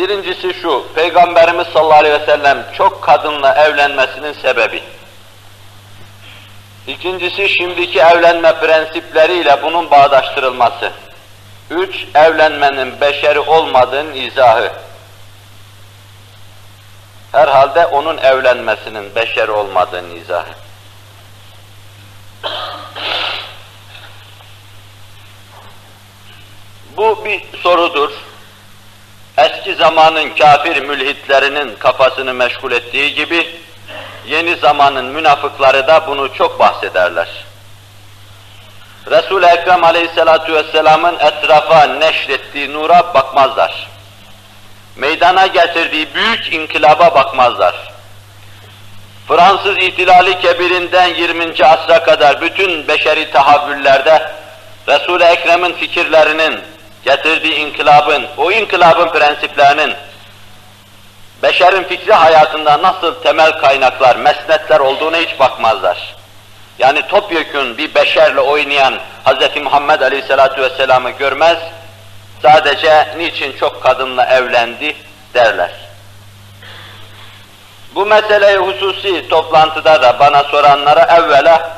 Birincisi şu, Peygamberimiz sallallahu aleyhi ve sellem çok kadınla evlenmesinin sebebi. İkincisi şimdiki evlenme prensipleriyle bunun bağdaştırılması. Üç, evlenmenin beşeri olmadığının izahı. Herhalde onun evlenmesinin beşeri olmadığının izahı. Bu bir sorudur. Eski zamanın kafir mülhitlerinin kafasını meşgul ettiği gibi, yeni zamanın münafıkları da bunu çok bahsederler. Resul-i Ekrem aleyhissalatu vesselamın etrafa neşrettiği nura bakmazlar. Meydana getirdiği büyük inkılaba bakmazlar. Fransız ihtilali kebirinden 20. asra kadar bütün beşeri tahavvüllerde Resul-i Ekrem'in fikirlerinin, getirdiği inkılabın, o inkılabın prensiplerinin beşerin fikri hayatında nasıl temel kaynaklar, mesnetler olduğuna hiç bakmazlar. Yani topyekun bir beşerle oynayan Hz. Muhammed Aleyhisselatü Vesselam'ı görmez, sadece niçin çok kadınla evlendi derler. Bu meseleyi hususi toplantıda da bana soranlara evvela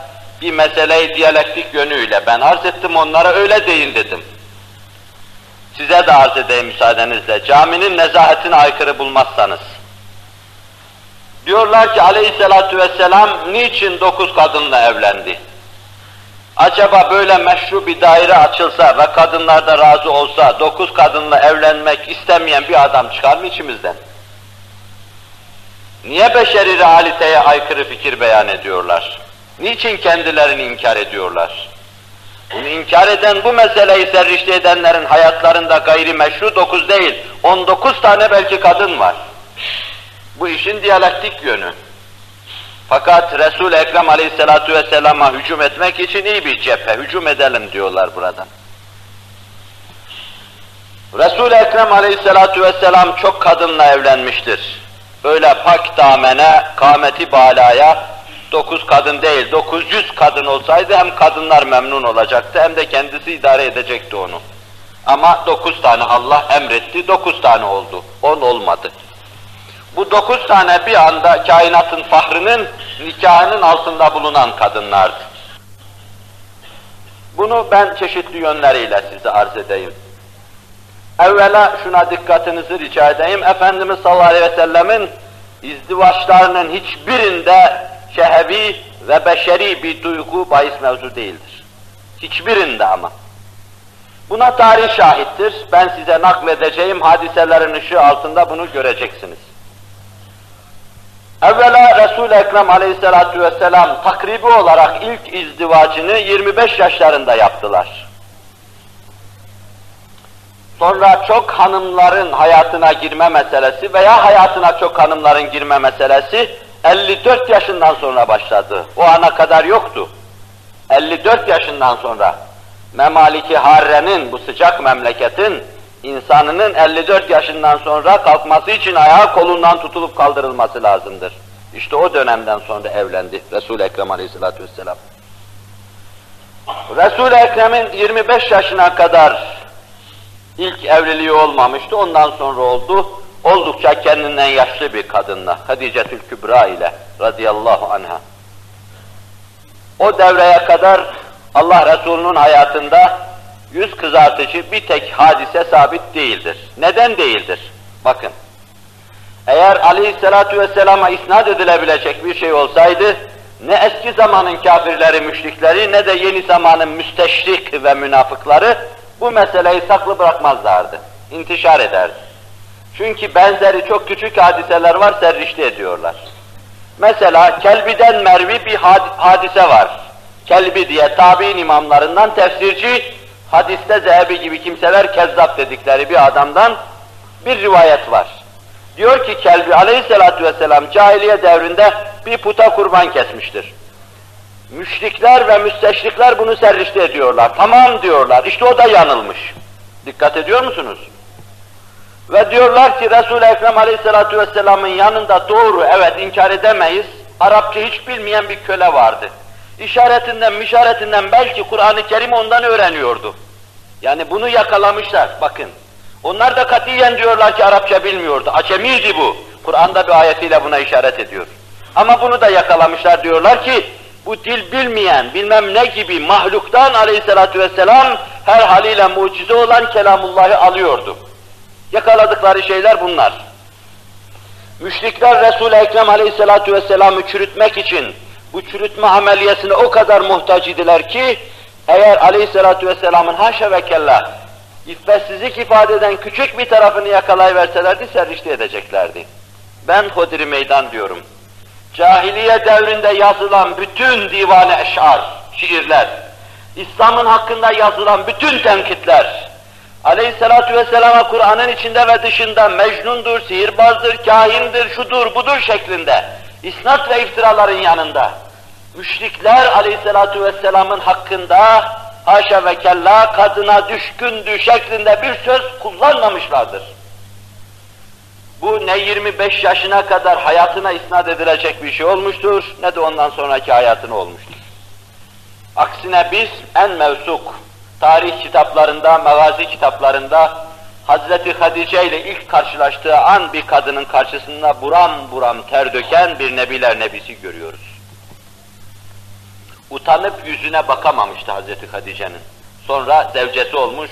bir meseleyi diyalektik yönüyle ben arz ettim onlara öyle deyin dedim. Size de arz edeyim müsaadenizle. Caminin nezahetine aykırı bulmazsanız. Diyorlar ki aleyhissalatu vesselam niçin dokuz kadınla evlendi? Acaba böyle meşru bir daire açılsa ve kadınlar da razı olsa dokuz kadınla evlenmek istemeyen bir adam çıkar mı içimizden? Niye beşeri realiteye aykırı fikir beyan ediyorlar? Niçin kendilerini inkar ediyorlar? Bunu inkar eden, bu meseleyi serrişte edenlerin hayatlarında gayri meşru dokuz değil, on dokuz tane belki kadın var. Bu işin diyalektik yönü. Fakat Resul-i Ekrem aleyhissalatu vesselama hücum etmek için iyi bir cephe, hücum edelim diyorlar buradan. Resul-i Ekrem aleyhissalatu vesselam çok kadınla evlenmiştir. Böyle pak damene, kâmeti balaya, dokuz kadın değil, dokuz yüz kadın olsaydı hem kadınlar memnun olacaktı hem de kendisi idare edecekti onu. Ama dokuz tane Allah emretti, dokuz tane oldu. On olmadı. Bu dokuz tane bir anda kainatın fahrının nikahının altında bulunan kadınlardı. Bunu ben çeşitli yönleriyle size arz edeyim. Evvela şuna dikkatinizi rica edeyim. Efendimiz sallallahu aleyhi ve sellemin izdivaçlarının hiçbirinde şehevi ve beşeri bir duygu bahis mevzu değildir. Hiçbirinde ama. Buna tarih şahittir. Ben size nakledeceğim hadiselerin ışığı altında bunu göreceksiniz. Evvela Resul-i Ekrem aleyhissalatu vesselam takribi olarak ilk izdivacını 25 yaşlarında yaptılar. Sonra çok hanımların hayatına girme meselesi veya hayatına çok hanımların girme meselesi 54 yaşından sonra başladı. O ana kadar yoktu. 54 yaşından sonra Memaliki Harre'nin bu sıcak memleketin insanının 54 yaşından sonra kalkması için ayağı kolundan tutulup kaldırılması lazımdır. İşte o dönemden sonra evlendi Resul-i Ekrem Aleyhisselatü Vesselam. Resul-i Ekrem'in 25 yaşına kadar ilk evliliği olmamıştı, ondan sonra oldu. Oldukça kendinden yaşlı bir kadınla, Hadicetül Kübra ile radıyallahu anha. O devreye kadar Allah Resulü'nün hayatında yüz kızartıcı bir tek hadise sabit değildir. Neden değildir? Bakın, eğer aleyhissalatu vesselama isnat edilebilecek bir şey olsaydı, ne eski zamanın kafirleri, müşrikleri ne de yeni zamanın müsteşrik ve münafıkları bu meseleyi saklı bırakmazlardı. İntişar ederdi. Çünkü benzeri çok küçük hadiseler var, serrişte ediyorlar. Mesela Kelbi'den Mervi bir hadise var. Kelbi diye tabi'in imamlarından tefsirci, hadiste Zehebi gibi kimseler kezzap dedikleri bir adamdan bir rivayet var. Diyor ki Kelbi aleyhissalatu vesselam cahiliye devrinde bir puta kurban kesmiştir. Müşrikler ve müsteşrikler bunu serrişte ediyorlar. Tamam diyorlar. İşte o da yanılmış. Dikkat ediyor musunuz? Ve diyorlar ki Resul-i Ekrem Aleyhisselatü Vesselam'ın yanında doğru evet inkar edemeyiz. Arapça hiç bilmeyen bir köle vardı. İşaretinden, mişaretinden belki Kur'an-ı Kerim ondan öğreniyordu. Yani bunu yakalamışlar. Bakın, Onlar da katiyen diyorlar ki Arapça bilmiyordu. Acemiydi bu. Kur'an'da bir ayetiyle buna işaret ediyor. Ama bunu da yakalamışlar diyorlar ki bu dil bilmeyen bilmem ne gibi mahluktan aleyhissalatü vesselam her haliyle mucize olan kelamullahı alıyordu. Yakaladıkları şeyler bunlar. Müşrikler Resul-i Ekrem aleyhissalatü vesselam'ı çürütmek için bu çürütme ameliyesine o kadar muhtaç idiler ki eğer aleyhissalatü vesselamın haşa ve kella iffetsizlik ifade eden küçük bir tarafını yakalayıverselerdi serrişte edeceklerdi. Ben Hodri Meydan diyorum. Cahiliye devrinde yazılan bütün divan-ı eş'ar, şiirler, İslam'ın hakkında yazılan bütün tenkitler, Aleyhissalatu vesselama Kur'an'ın içinde ve dışında mecnundur, sihirbazdır, kahindir, şudur, budur şeklinde isnat ve iftiraların yanında müşrikler Aleyhissalatu vesselamın hakkında haşa ve kella kadına düşkündü şeklinde bir söz kullanmamışlardır. Bu ne 25 yaşına kadar hayatına isnat edilecek bir şey olmuştur, ne de ondan sonraki hayatına olmuştur. Aksine biz en mevsuk, tarih kitaplarında, magazi kitaplarında Hazreti Hadice ile ilk karşılaştığı an bir kadının karşısında buram buram ter döken bir nebiler nebisi görüyoruz. Utanıp yüzüne bakamamıştı Hazreti Hadice'nin. Sonra zevcesi olmuş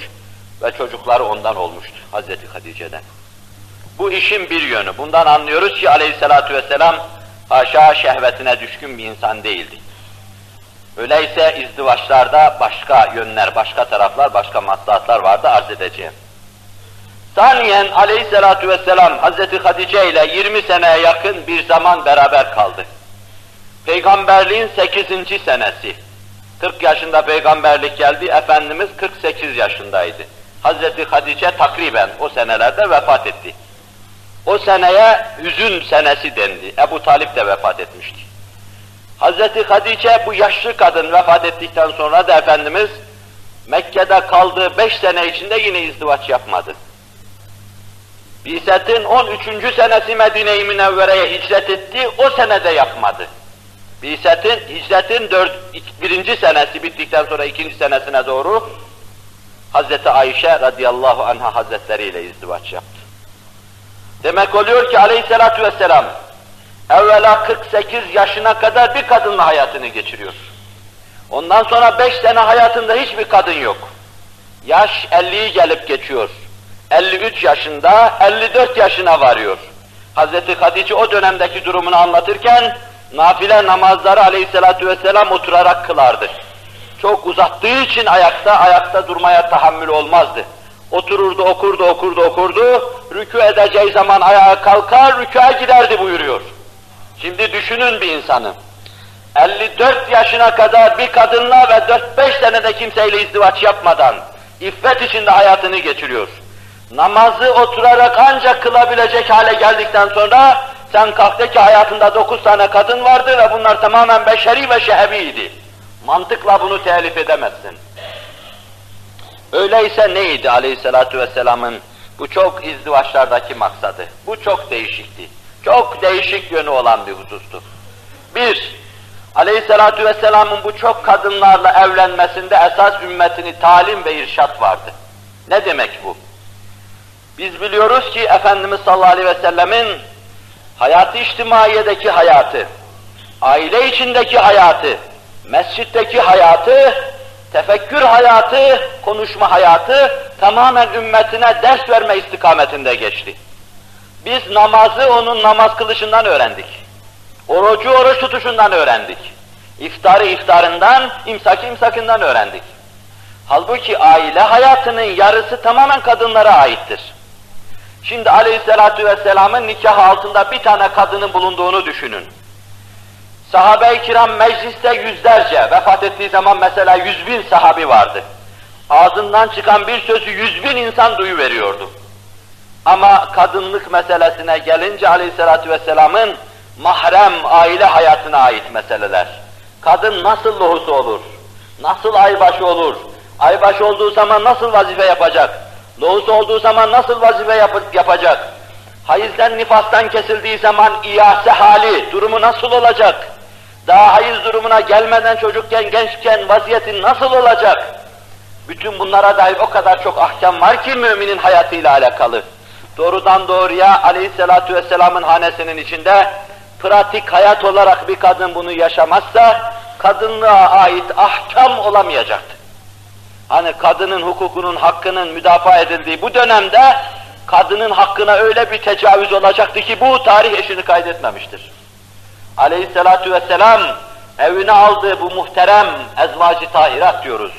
ve çocukları ondan olmuştu Hazreti Hadice'den. Bu işin bir yönü. Bundan anlıyoruz ki aleyhissalatu vesselam haşa şehvetine düşkün bir insan değildi. Öyleyse izdivaçlarda başka yönler, başka taraflar, başka maslahatlar vardı arz edeceğim. Saniyen aleyhissalatu vesselam Hazreti Hatice ile 20 seneye yakın bir zaman beraber kaldı. Peygamberliğin 8. senesi. 40 yaşında peygamberlik geldi, Efendimiz 48 yaşındaydı. Hazreti Hatice takriben o senelerde vefat etti. O seneye hüzün senesi dendi. Ebu Talip de vefat etmişti. Hazreti Hadice bu yaşlı kadın vefat ettikten sonra da Efendimiz Mekke'de kaldığı beş sene içinde yine izdivaç yapmadı. Biset'in 13. senesi Medine-i Münevvere'ye hicret etti, o senede yapmadı. Biset'in, hicretin dört, birinci senesi bittikten sonra ikinci senesine doğru Hazreti Ayşe radıyallahu anha hazretleriyle izdivaç yaptı. Demek oluyor ki aleyhissalatu vesselam evvela 48 yaşına kadar bir kadınla hayatını geçiriyor. Ondan sonra 5 sene hayatında hiçbir kadın yok. Yaş 50'yi gelip geçiyor. 53 yaşında, 54 yaşına varıyor. Hazreti Hatice o dönemdeki durumunu anlatırken, nafile namazları aleyhissalatu vesselam oturarak kılardı. Çok uzattığı için ayakta, ayakta durmaya tahammül olmazdı. Otururdu, okurdu, okurdu, okurdu, rükû edeceği zaman ayağa kalkar, rükûa giderdi buyuruyor. Şimdi düşünün bir insanı. 54 yaşına kadar bir kadınla ve 4-5 senede kimseyle izdivaç yapmadan, iffet içinde hayatını geçiriyor. Namazı oturarak ancak kılabilecek hale geldikten sonra, sen kalktı ki hayatında 9 tane kadın vardı ve bunlar tamamen beşeri ve şeheviydi. Mantıkla bunu telif edemezsin. Öyleyse neydi aleyhissalatu vesselamın bu çok izdivaçlardaki maksadı? Bu çok değişikti. Çok değişik yönü olan bir husustu. Bir, aleyhissalatu vesselamın bu çok kadınlarla evlenmesinde esas ümmetini talim ve irşat vardı. Ne demek bu? Biz biliyoruz ki Efendimiz sallallahu aleyhi ve sellemin hayatı içtimaiyedeki hayatı, aile içindeki hayatı, mescitteki hayatı, tefekkür hayatı, konuşma hayatı tamamen ümmetine ders verme istikametinde geçti. Biz namazı onun namaz kılışından öğrendik. Orucu oruç tutuşundan öğrendik. İftarı iftarından, imsakı imsakından öğrendik. Halbuki aile hayatının yarısı tamamen kadınlara aittir. Şimdi aleyhissalatu vesselamın nikah altında bir tane kadının bulunduğunu düşünün. Sahabe-i kiram mecliste yüzlerce, vefat ettiği zaman mesela yüz bin sahabi vardı. Ağzından çıkan bir sözü yüz bin insan duyuveriyordu. Ama kadınlık meselesine gelince aleyhissalatü vesselamın mahrem aile hayatına ait meseleler. Kadın nasıl lohusu olur? Nasıl aybaşı olur? Aybaşı olduğu zaman nasıl vazife yapacak? Lohusu olduğu zaman nasıl vazife yap yapacak? Hayızdan nifastan kesildiği zaman iyase hali, durumu nasıl olacak? Daha hayız durumuna gelmeden çocukken, gençken vaziyeti nasıl olacak? Bütün bunlara dair o kadar çok ahkam var ki müminin hayatıyla alakalı. Doğrudan doğruya aleyhissalatu vesselamın hanesinin içinde pratik hayat olarak bir kadın bunu yaşamazsa kadınlığa ait ahkam olamayacaktı. Hani kadının hukukunun, hakkının müdafaa edildiği bu dönemde kadının hakkına öyle bir tecavüz olacaktı ki bu tarih eşini kaydetmemiştir. Aleyhissalatu vesselam evine aldığı bu muhterem ezvacı tahirat diyoruz.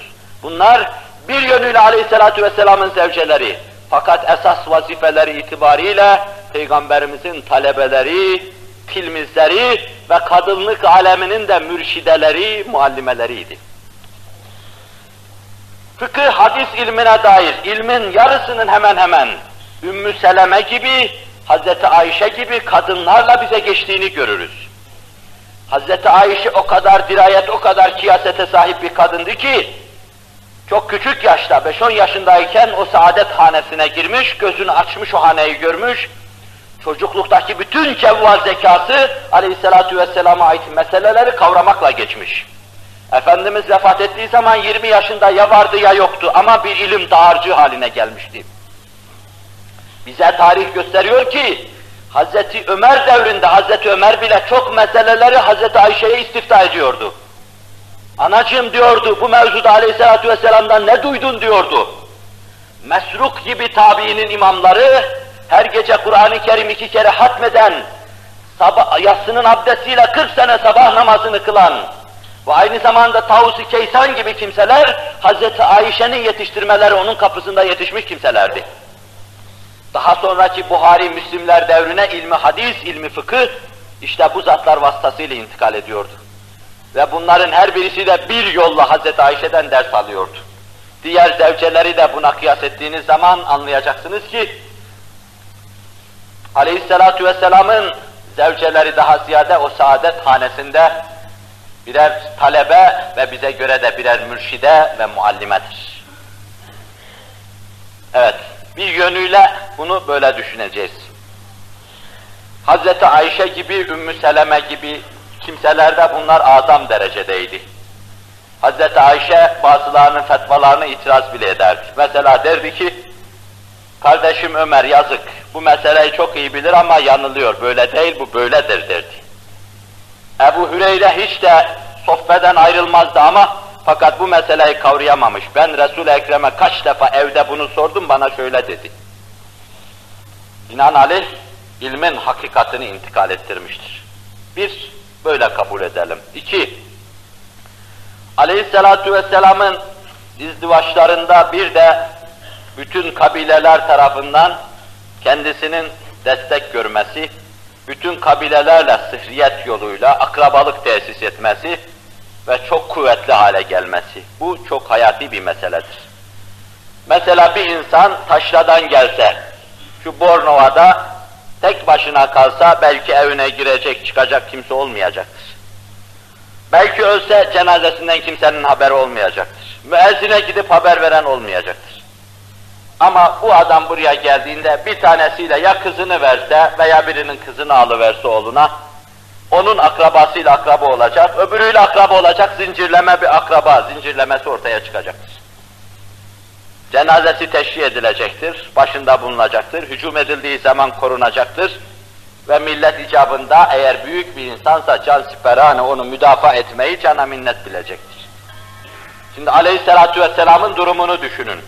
Bunlar bir yönüyle aleyhissalatu vesselamın zevceleri. Fakat esas vazifeleri itibariyle Peygamberimizin talebeleri, tilmizleri ve kadınlık aleminin de mürşideleri, muallimeleriydi. Fıkıh, hadis ilmine dair ilmin yarısının hemen hemen Ümmü Seleme gibi, Hazreti Ayşe gibi kadınlarla bize geçtiğini görürüz. Hazreti Ayşe o kadar dirayet, o kadar kıyasete sahip bir kadındı ki, çok küçük yaşta, 5-10 yaşındayken o saadet hanesine girmiş, gözünü açmış o haneyi görmüş, çocukluktaki bütün cevval zekası aleyhissalatu vesselama ait meseleleri kavramakla geçmiş. Efendimiz vefat ettiği zaman 20 yaşında ya vardı ya yoktu ama bir ilim dağarcığı haline gelmişti. Bize tarih gösteriyor ki Hazreti Ömer devrinde Hazreti Ömer bile çok meseleleri Hazreti Ayşe'ye istifta ediyordu. Anacığım diyordu bu mevzuda aleyhissalatü vesselam'dan ne duydun diyordu. Mesruk gibi tabiinin imamları her gece Kur'an-ı Kerim iki kere hatmeden, sabah, yatsının abdestiyle 40 sene sabah namazını kılan ve aynı zamanda Tavus-i Keysan gibi kimseler Hazreti Ayşe'nin yetiştirmeleri onun kapısında yetişmiş kimselerdi. Daha sonraki Buhari, Müslimler devrine ilmi hadis, ilmi fıkıh işte bu zatlar vasıtasıyla intikal ediyordu. Ve bunların her birisi de bir yolla Hazreti Ayşe'den ders alıyordu. Diğer zevceleri de buna kıyas ettiğiniz zaman anlayacaksınız ki Aleyhisselatu Vesselam'ın zevceleri daha ziyade o saadet hanesinde birer talebe ve bize göre de birer mürşide ve muallimedir. Evet, bir yönüyle bunu böyle düşüneceğiz. Hazreti Ayşe gibi, Ümmü Seleme gibi kimselerde bunlar adam derecedeydi. Hazreti Ayşe bazılarının fetvalarını itiraz bile ederdi. Mesela derdi ki, kardeşim Ömer yazık, bu meseleyi çok iyi bilir ama yanılıyor, böyle değil bu böyledir derdi. Ebu Hüreyre hiç de sohbeden ayrılmazdı ama fakat bu meseleyi kavrayamamış. Ben Resul-i Ekrem'e kaç defa evde bunu sordum, bana şöyle dedi. Binaenaleyh ilmin hakikatini intikal ettirmiştir. Bir, böyle kabul edelim. İki, Aleyhisselatu Vesselam'ın izdivaçlarında bir de bütün kabileler tarafından kendisinin destek görmesi, bütün kabilelerle sıhriyet yoluyla akrabalık tesis etmesi ve çok kuvvetli hale gelmesi. Bu çok hayati bir meseledir. Mesela bir insan taşradan gelse, şu Bornova'da tek başına kalsa belki evine girecek, çıkacak kimse olmayacaktır. Belki ölse cenazesinden kimsenin haberi olmayacaktır. Müezzine gidip haber veren olmayacaktır. Ama bu adam buraya geldiğinde bir tanesiyle ya kızını verse veya birinin kızını alıverse oğluna, onun akrabasıyla akraba olacak, öbürüyle akraba olacak, zincirleme bir akraba, zincirlemesi ortaya çıkacaktır. Cenazesi teşhir edilecektir, başında bulunacaktır, hücum edildiği zaman korunacaktır ve millet icabında eğer büyük bir insansa can siperane onu müdafaa etmeyi cana minnet bilecektir. Şimdi aleyhissalatu vesselamın durumunu düşünün.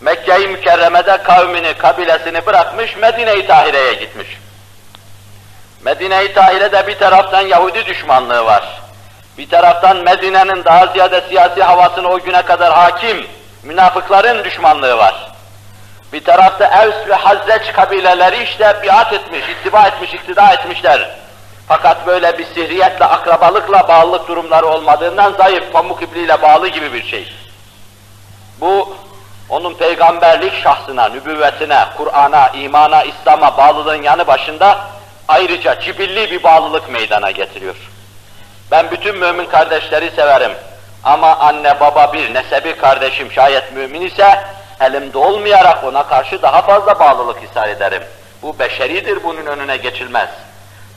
Mekke-i Mükerreme'de kavmini, kabilesini bırakmış, Medine-i Tahire'ye gitmiş. Medine-i Tahire'de bir taraftan Yahudi düşmanlığı var. Bir taraftan Medine'nin daha ziyade siyasi havasını o güne kadar hakim, münafıkların düşmanlığı var. Bir tarafta Evs ve Hazreç kabileleri işte biat etmiş, ittiba etmiş, iktida etmişler. Fakat böyle bir sihriyetle, akrabalıkla bağlılık durumları olmadığından zayıf, pamuk ipliğiyle bağlı gibi bir şey. Bu, onun peygamberlik şahsına, nübüvvetine, Kur'an'a, imana, İslam'a bağlılığın yanı başında ayrıca cibilli bir bağlılık meydana getiriyor. Ben bütün mümin kardeşleri severim. Ama anne baba bir, nesebi kardeşim şayet mümin ise elimde olmayarak ona karşı daha fazla bağlılık ishar ederim. Bu beşeridir, bunun önüne geçilmez.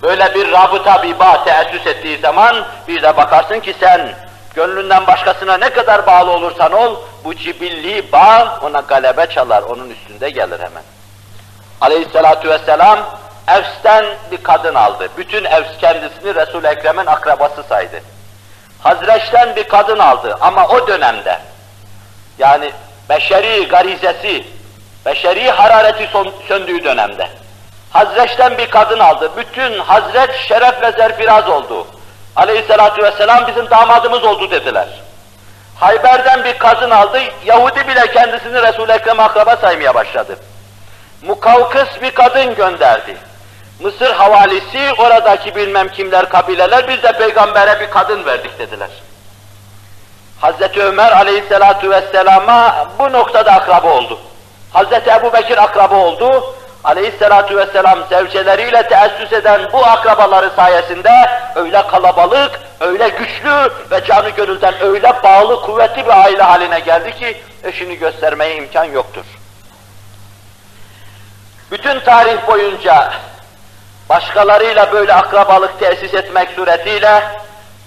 Böyle bir rabıta, bir bağ teessüs ettiği zaman bir de bakarsın ki sen gönlünden başkasına ne kadar bağlı olursan ol, bu cibilli bağ ona galebe çalar, onun üstünde gelir hemen. Aleyhissalatu vesselam Evs'ten bir kadın aldı. Bütün Evs kendisini Resul-i Ekrem'in akrabası saydı. Hazreç'ten bir kadın aldı ama o dönemde yani beşeri garizesi, beşeri harareti söndüğü dönemde Hazreç'ten bir kadın aldı. Bütün Hazreç şeref ve zerfiraz oldu. Aleyhissalatu vesselam bizim damadımız oldu dediler. Hayber'den bir kadın aldı, Yahudi bile kendisini Resul-i Ekrem akraba saymaya başladı. Mukavkıs bir kadın gönderdi. Mısır havalisi, oradaki bilmem kimler, kabileler, biz de peygambere bir kadın verdik dediler. Hazreti Ömer aleyhissalatu vesselama bu noktada akraba oldu. Hazreti Ebu Bekir akraba oldu. Aleyhissalatu vesselam zevceleriyle teessüs eden bu akrabaları sayesinde öyle kalabalık, öyle güçlü ve canı gönülden öyle bağlı, kuvvetli bir aile haline geldi ki eşini göstermeye imkan yoktur. Bütün tarih boyunca başkalarıyla böyle akrabalık tesis etmek suretiyle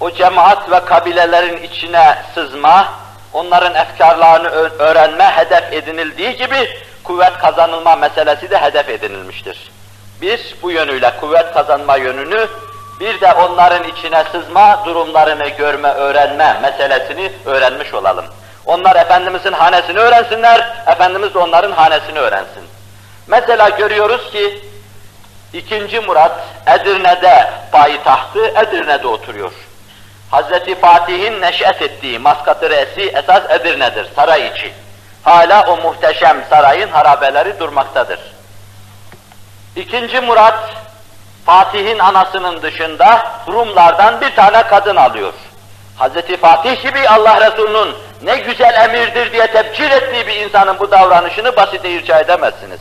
o cemaat ve kabilelerin içine sızma, onların efkarlarını öğrenme hedef edinildiği gibi kuvvet kazanılma meselesi de hedef edinilmiştir. Biz bu yönüyle kuvvet kazanma yönünü bir de onların içine sızma durumlarını görme, öğrenme meselesini öğrenmiş olalım. Onlar Efendimizin hanesini öğrensinler, Efendimiz onların hanesini öğrensin. Mesela görüyoruz ki ikinci Murat Edirne'de payitahtı, Edirne'de oturuyor. Hazreti Fatih'in neşet ettiği Maskat-ı Re'si esas Edirne'dir, saray içi. Hala o muhteşem sarayın harabeleri durmaktadır. İkinci Murat, Fatih'in anasının dışında Rumlardan bir tane kadın alıyor. Hazreti Fatih gibi Allah Resulü'nün ne güzel emirdir diye tebcil ettiği bir insanın bu davranışını basite irca edemezsiniz.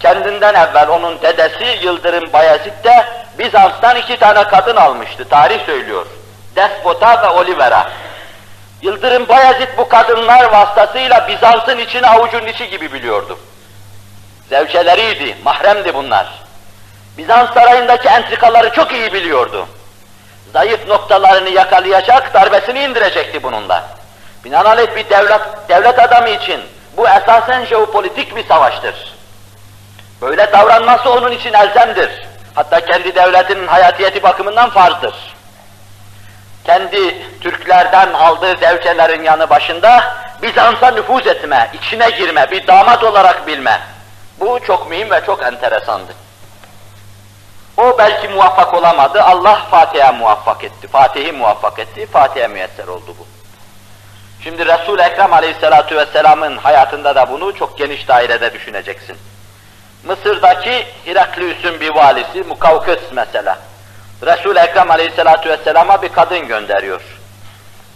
Kendinden evvel onun dedesi Yıldırım Bayezid de Bizans'tan iki tane kadın almıştı, tarih söylüyor. Despota ve Olivera. Yıldırım Bayezid bu kadınlar vasıtasıyla Bizans'ın içini avucun içi gibi biliyordu. Zevceleriydi, mahremdi bunlar. Bizans sarayındaki entrikaları çok iyi biliyordu. Zayıf noktalarını yakalayacak, darbesini indirecekti bununla. Binaenaleyh bir devlet, devlet adamı için bu esasen jeopolitik bir savaştır. Böyle davranması onun için elzemdir. Hatta kendi devletinin hayatiyeti bakımından farzdır. Kendi Türklerden aldığı zevcelerin yanı başında Bizans'a nüfuz etme, içine girme, bir damat olarak bilme. Bu çok mühim ve çok enteresandı. O belki muvaffak olamadı, Allah Fatih'e muvaffak etti, Fatih'i muvaffak etti, Fatih'e müyesser oldu bu. Şimdi Resul-i Ekrem Aleyhisselatü Vesselam'ın hayatında da bunu çok geniş dairede düşüneceksin. Mısır'daki Heraklius'un bir valisi Mukavkıs mesela. Resul-i Ekrem Aleyhisselatü Vesselam'a bir kadın gönderiyor.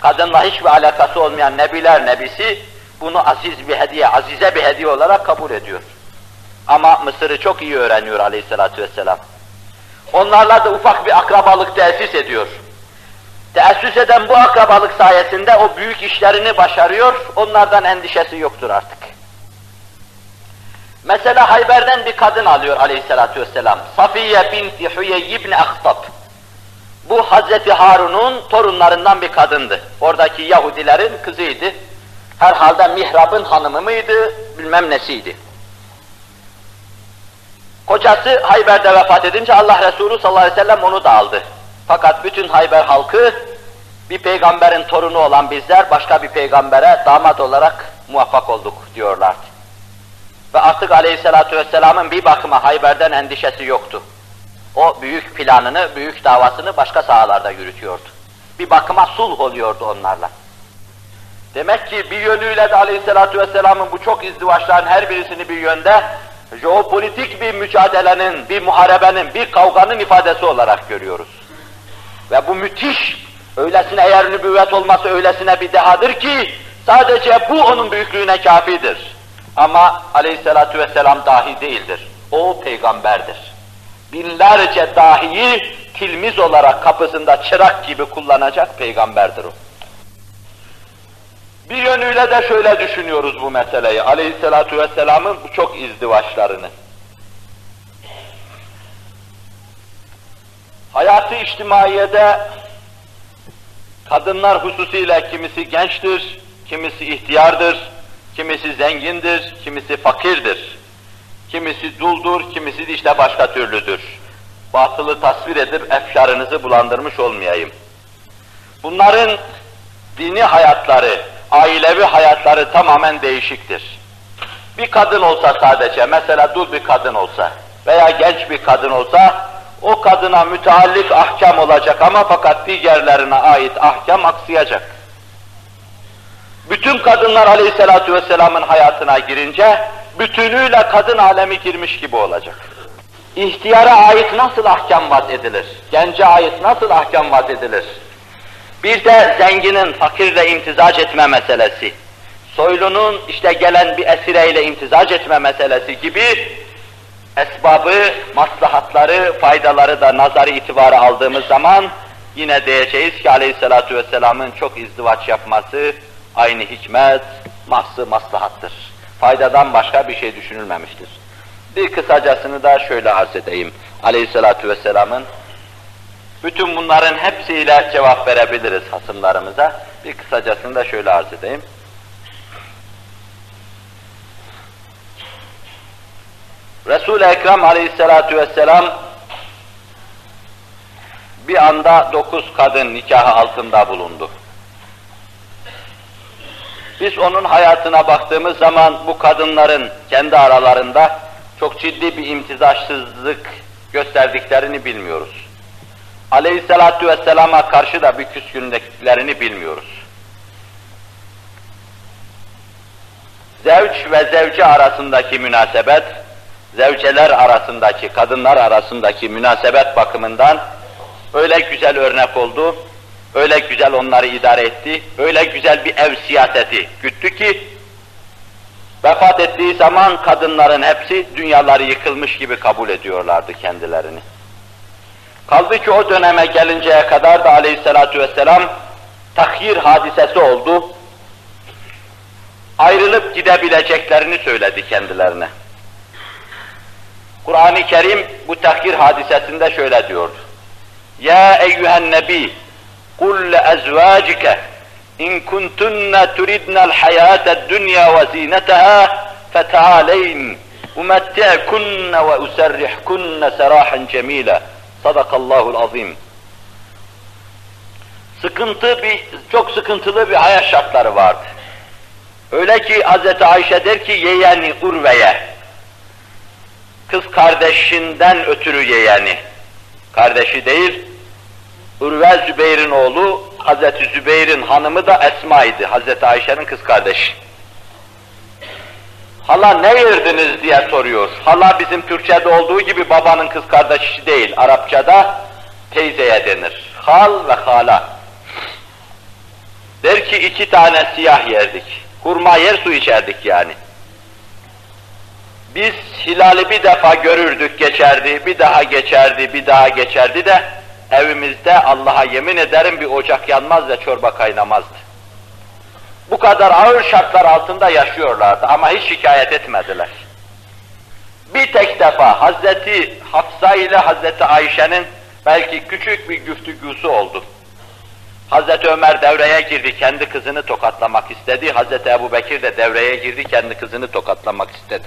Kadınla hiçbir alakası olmayan Nebiler Nebisi bunu aziz bir hediye, azize bir hediye olarak kabul ediyor. Ama Mısır'ı çok iyi öğreniyor Aleyhisselatü Vesselam. Onlarla da ufak bir akrabalık tesis ediyor. Teessüs eden bu akrabalık sayesinde o büyük işlerini başarıyor, onlardan endişesi yoktur artık. Mesela Hayber'den bir kadın alıyor aleyhissalatü vesselam. Safiye binti Hüyey ibn Ahtab. Bu Hazreti Harun'un torunlarından bir kadındı. Oradaki Yahudilerin kızıydı. Herhalde Mihrab'ın hanımı mıydı, bilmem nesiydi. Kocası Hayber'de vefat edince Allah Resulü sallallahu aleyhi ve sellem onu da aldı. Fakat bütün Hayber halkı bir peygamberin torunu olan bizler başka bir peygambere damat olarak muvaffak olduk diyorlardı. Ve artık aleyhissalatu vesselamın bir bakıma Hayber'den endişesi yoktu. O büyük planını, büyük davasını başka sahalarda yürütüyordu. Bir bakıma sulh oluyordu onlarla. Demek ki bir yönüyle de aleyhissalatu vesselamın bu çok izdivaçların her birisini bir yönde jeopolitik bir mücadelenin, bir muharebenin, bir kavganın ifadesi olarak görüyoruz. Ve bu müthiş, öylesine eğer nübüvvet olması öylesine bir dehadır ki sadece bu onun büyüklüğüne kafidir. Ama aleyhissalatu vesselam dahi değildir. O peygamberdir. Binlerce dahiyi tilmiz olarak kapısında çırak gibi kullanacak peygamberdir o. Bir yönüyle de şöyle düşünüyoruz bu meseleyi. Aleyhissalatu vesselamın bu çok izdivaçlarını. Hayatı içtimaiyede kadınlar hususiyle kimisi gençtir, kimisi ihtiyardır, kimisi zengindir, kimisi fakirdir. Kimisi duldur, kimisi de işte başka türlüdür. Batılı tasvir edip efkarınızı bulandırmış olmayayım. Bunların dini hayatları, ailevi hayatları tamamen değişiktir. Bir kadın olsa sadece, mesela dul bir kadın olsa veya genç bir kadın olsa, o kadına müteallik ahkam olacak ama fakat diğerlerine ait ahkam aksayacak. Bütün kadınlar aleyhissalatu vesselamın hayatına girince, bütünüyle kadın alemi girmiş gibi olacak. İhtiyara ait nasıl ahkam vaat edilir? Gence ait nasıl ahkam vaat edilir? Bir de zenginin fakirle imtizac etme meselesi, soylunun işte gelen bir esireyle imtizac etme meselesi gibi esbabı, maslahatları, faydaları da nazarı itibara aldığımız zaman yine diyeceğiz ki aleyhissalatu vesselamın çok izdivaç yapması aynı hikmet, mahsı maslahattır. Faydadan başka bir şey düşünülmemiştir. Bir kısacasını da şöyle arz edeyim. Aleyhissalatu vesselamın bütün bunların hepsiyle cevap verebiliriz hasımlarımıza. Bir kısacasını da şöyle arz edeyim. Resul-i Ekrem aleyhissalatu vesselam bir anda dokuz kadın nikahı altında bulundu. Biz onun hayatına baktığımız zaman bu kadınların kendi aralarında çok ciddi bir imtizaçsızlık gösterdiklerini bilmiyoruz. Aleyhissalatu vesselama karşı da bir küskünlüklerini bilmiyoruz. Zevç ve zevce arasındaki münasebet, zevceler arasındaki, kadınlar arasındaki münasebet bakımından öyle güzel örnek oldu, öyle güzel onları idare etti, öyle güzel bir ev siyaseti güttü ki, vefat ettiği zaman kadınların hepsi dünyaları yıkılmış gibi kabul ediyorlardı kendilerini. Kaldı ki o döneme gelinceye kadar da aleyhissalatu vesselam tahyir hadisesi oldu. Ayrılıp gidebileceklerini söyledi kendilerine. Kur'an-ı Kerim bu tahyir hadisesinde şöyle diyordu. Ya eyyühen nebi ezvacike in kuntunne turidnel hayâted dünya ve zîneteha fetâleyn umetti'kunne ve userrihkunne serahan cemîle. Sadakallahul azim. Sıkıntı bir, çok sıkıntılı bir hayat şartları vardı. Öyle ki Hz. Ayşe der ki yeğeni Urve'ye, kız kardeşinden ötürü yeğeni, kardeşi değil, Urve Zübeyir'in oğlu, Hz. Zübeyir'in hanımı da Esma'ydı, Hz. Ayşe'nin kız kardeşi. Hala ne yerdiniz diye soruyor. Hala bizim Türkçe'de olduğu gibi babanın kız kardeşi değil. Arapçada teyzeye denir. Hal ve hala. Der ki iki tane siyah yerdik. Hurma yer su içerdik yani. Biz hilali bir defa görürdük geçerdi, bir daha geçerdi, bir daha geçerdi de evimizde Allah'a yemin ederim bir ocak yanmaz ve çorba kaynamazdı. Bu kadar ağır şartlar altında yaşıyorlardı ama hiç şikayet etmediler. Bir tek defa Hazreti Hafsa ile Hazreti Ayşe'nin belki küçük bir güftügüsü oldu. Hazreti Ömer devreye girdi, kendi kızını tokatlamak istedi. Hazreti Ebu Bekir de devreye girdi, kendi kızını tokatlamak istedi.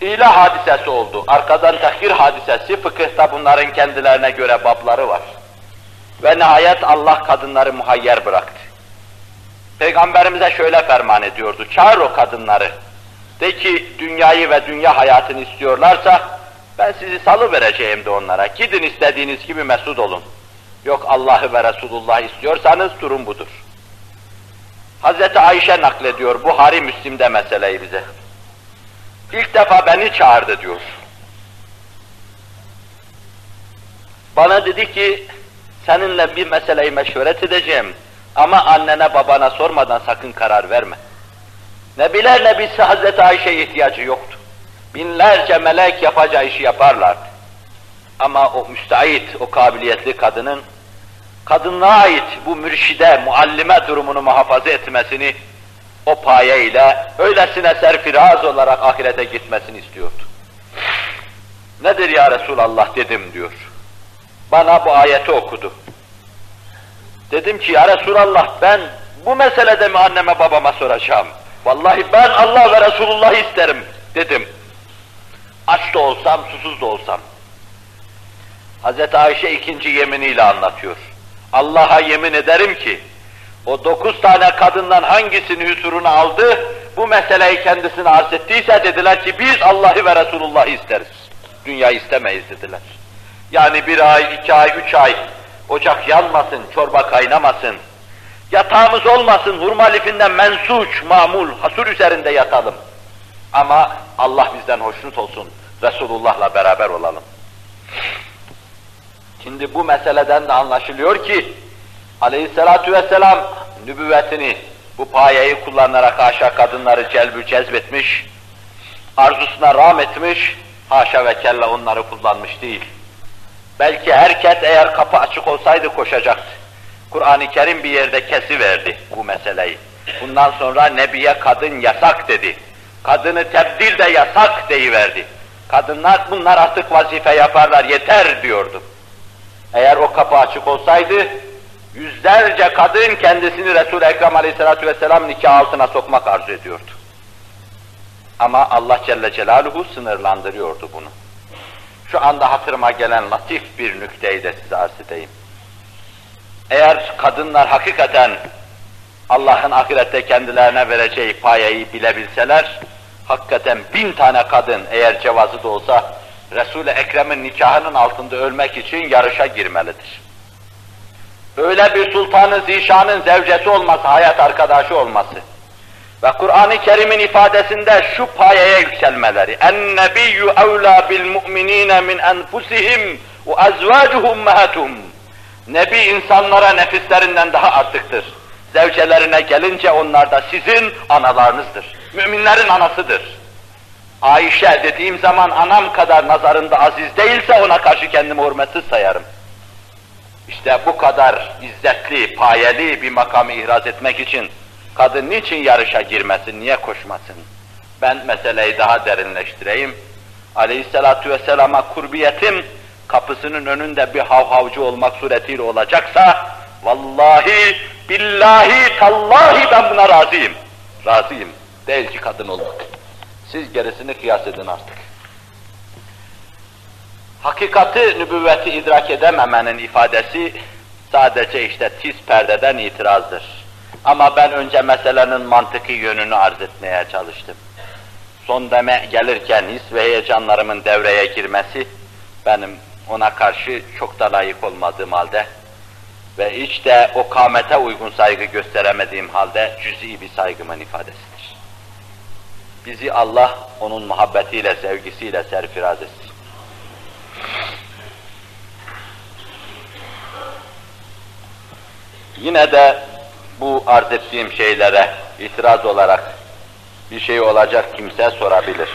İlah hadisesi oldu. Arkadan tahkir hadisesi, fıkıhta bunların kendilerine göre babları var. Ve nihayet Allah kadınları muhayyer bıraktı. Peygamberimize şöyle ferman ediyordu, çağır o kadınları. De ki dünyayı ve dünya hayatını istiyorlarsa ben sizi salı vereceğim de onlara. Gidin istediğiniz gibi mesut olun. Yok Allah'ı ve Resulullah istiyorsanız durum budur. Hazreti Ayşe naklediyor Buhari Müslim'de meseleyi bize. İlk defa beni çağırdı diyor. Bana dedi ki seninle bir meseleyi meşveret edeceğim. Ama annene babana sormadan sakın karar verme. Nebiler nebisi Hazreti Ayşe'ye ihtiyacı yoktu. Binlerce melek yapacağı işi yaparlardı. Ama o müstahit, o kabiliyetli kadının kadınlığa ait bu mürşide, muallime durumunu muhafaza etmesini o paye ile öylesine serfiraz olarak ahirete gitmesini istiyordu. Nedir ya Resulallah dedim diyor. Bana bu ayeti okudu. Dedim ki ya Resulallah ben Bu meselede mi anneme babama soracağım? Vallahi ben Allah ve Resulullah isterim dedim. Aç da olsam, susuz da olsam. Hz. Ayşe ikinci yeminiyle anlatıyor. Allah'a yemin ederim ki, o dokuz tane kadından hangisini hüsuruna aldı, bu meseleyi kendisine arz ettiyse dediler ki biz Allah'ı ve Resulullah'ı isteriz. Dünya istemeyiz dediler. Yani bir ay, iki ay, üç ay ocak yanmasın, çorba kaynamasın, yatağımız olmasın, hurma lifinden mensuç, mamul, hasur üzerinde yatalım. Ama Allah bizden hoşnut olsun, Resulullah'la beraber olalım. Şimdi bu meseleden de anlaşılıyor ki, aleyhissalatu vesselam nübüvvetini, bu payeyi kullanarak haşa kadınları celbü cezbetmiş, arzusuna rağm etmiş, haşa ve kella onları kullanmış değil. Belki herkes eğer kapı açık olsaydı koşacaktı. Kur'an-ı Kerim bir yerde kesi verdi bu meseleyi. Bundan sonra Nebi'ye kadın yasak dedi. Kadını tebdil de yasak deyiverdi. Kadınlar bunlar artık vazife yaparlar yeter diyordu. Eğer o kapı açık olsaydı yüzlerce kadın kendisini Resul-i Ekrem Aleyhisselatü Vesselam nikah altına sokmak arzu ediyordu. Ama Allah Celle Celaluhu sınırlandırıyordu bunu. Şu anda hatırıma gelen latif bir nükteyi de size arz edeyim. Eğer kadınlar hakikaten Allah'ın ahirette kendilerine vereceği payeyi bilebilseler, hakikaten bin tane kadın eğer cevazı da olsa, Resul-i Ekrem'in nikahının altında ölmek için yarışa girmelidir. Öyle bir sultanın zişanın zevcesi olması, hayat arkadaşı olması ve Kur'an-ı Kerim'in ifadesinde şu payeye yükselmeleri. Bil mu'minîne min enfusihim ve ezvâcuhu ummehatuhum. Nebi insanlara nefislerinden daha artıktır. Zevcelerine gelince onlar da sizin analarınızdır. Müminlerin anasıdır. Ayşe dediğim zaman anam kadar nazarında aziz değilse ona karşı kendimi hürmetsiz sayarım. İşte bu kadar izzetli, payeli bir makamı ihraz etmek için kadın niçin yarışa girmesin, niye koşmasın? Ben meseleyi daha derinleştireyim. Aleyhissalatu vesselama kurbiyetim kapısının önünde bir havhavcı olmak suretiyle olacaksa vallahi, billahi, tallahi ben buna razıyım. Razıyım. Değil ki kadın olmak. Siz gerisini kıyas edin artık. Hakikati, nübüvveti idrak edememenin ifadesi sadece işte tiz perdeden itirazdır. Ama ben önce meselenin mantıki yönünü arz etmeye çalıştım. Son deme gelirken his ve heyecanlarımın devreye girmesi benim ona karşı çok da layık olmadığım halde ve hiç de o kamete uygun saygı gösteremediğim halde cüz'i bir saygımın ifadesidir. Bizi Allah onun muhabbetiyle, sevgisiyle serfiraz etsin. Yine de bu arz ettiğim şeylere itiraz olarak bir şey olacak kimse sorabilir.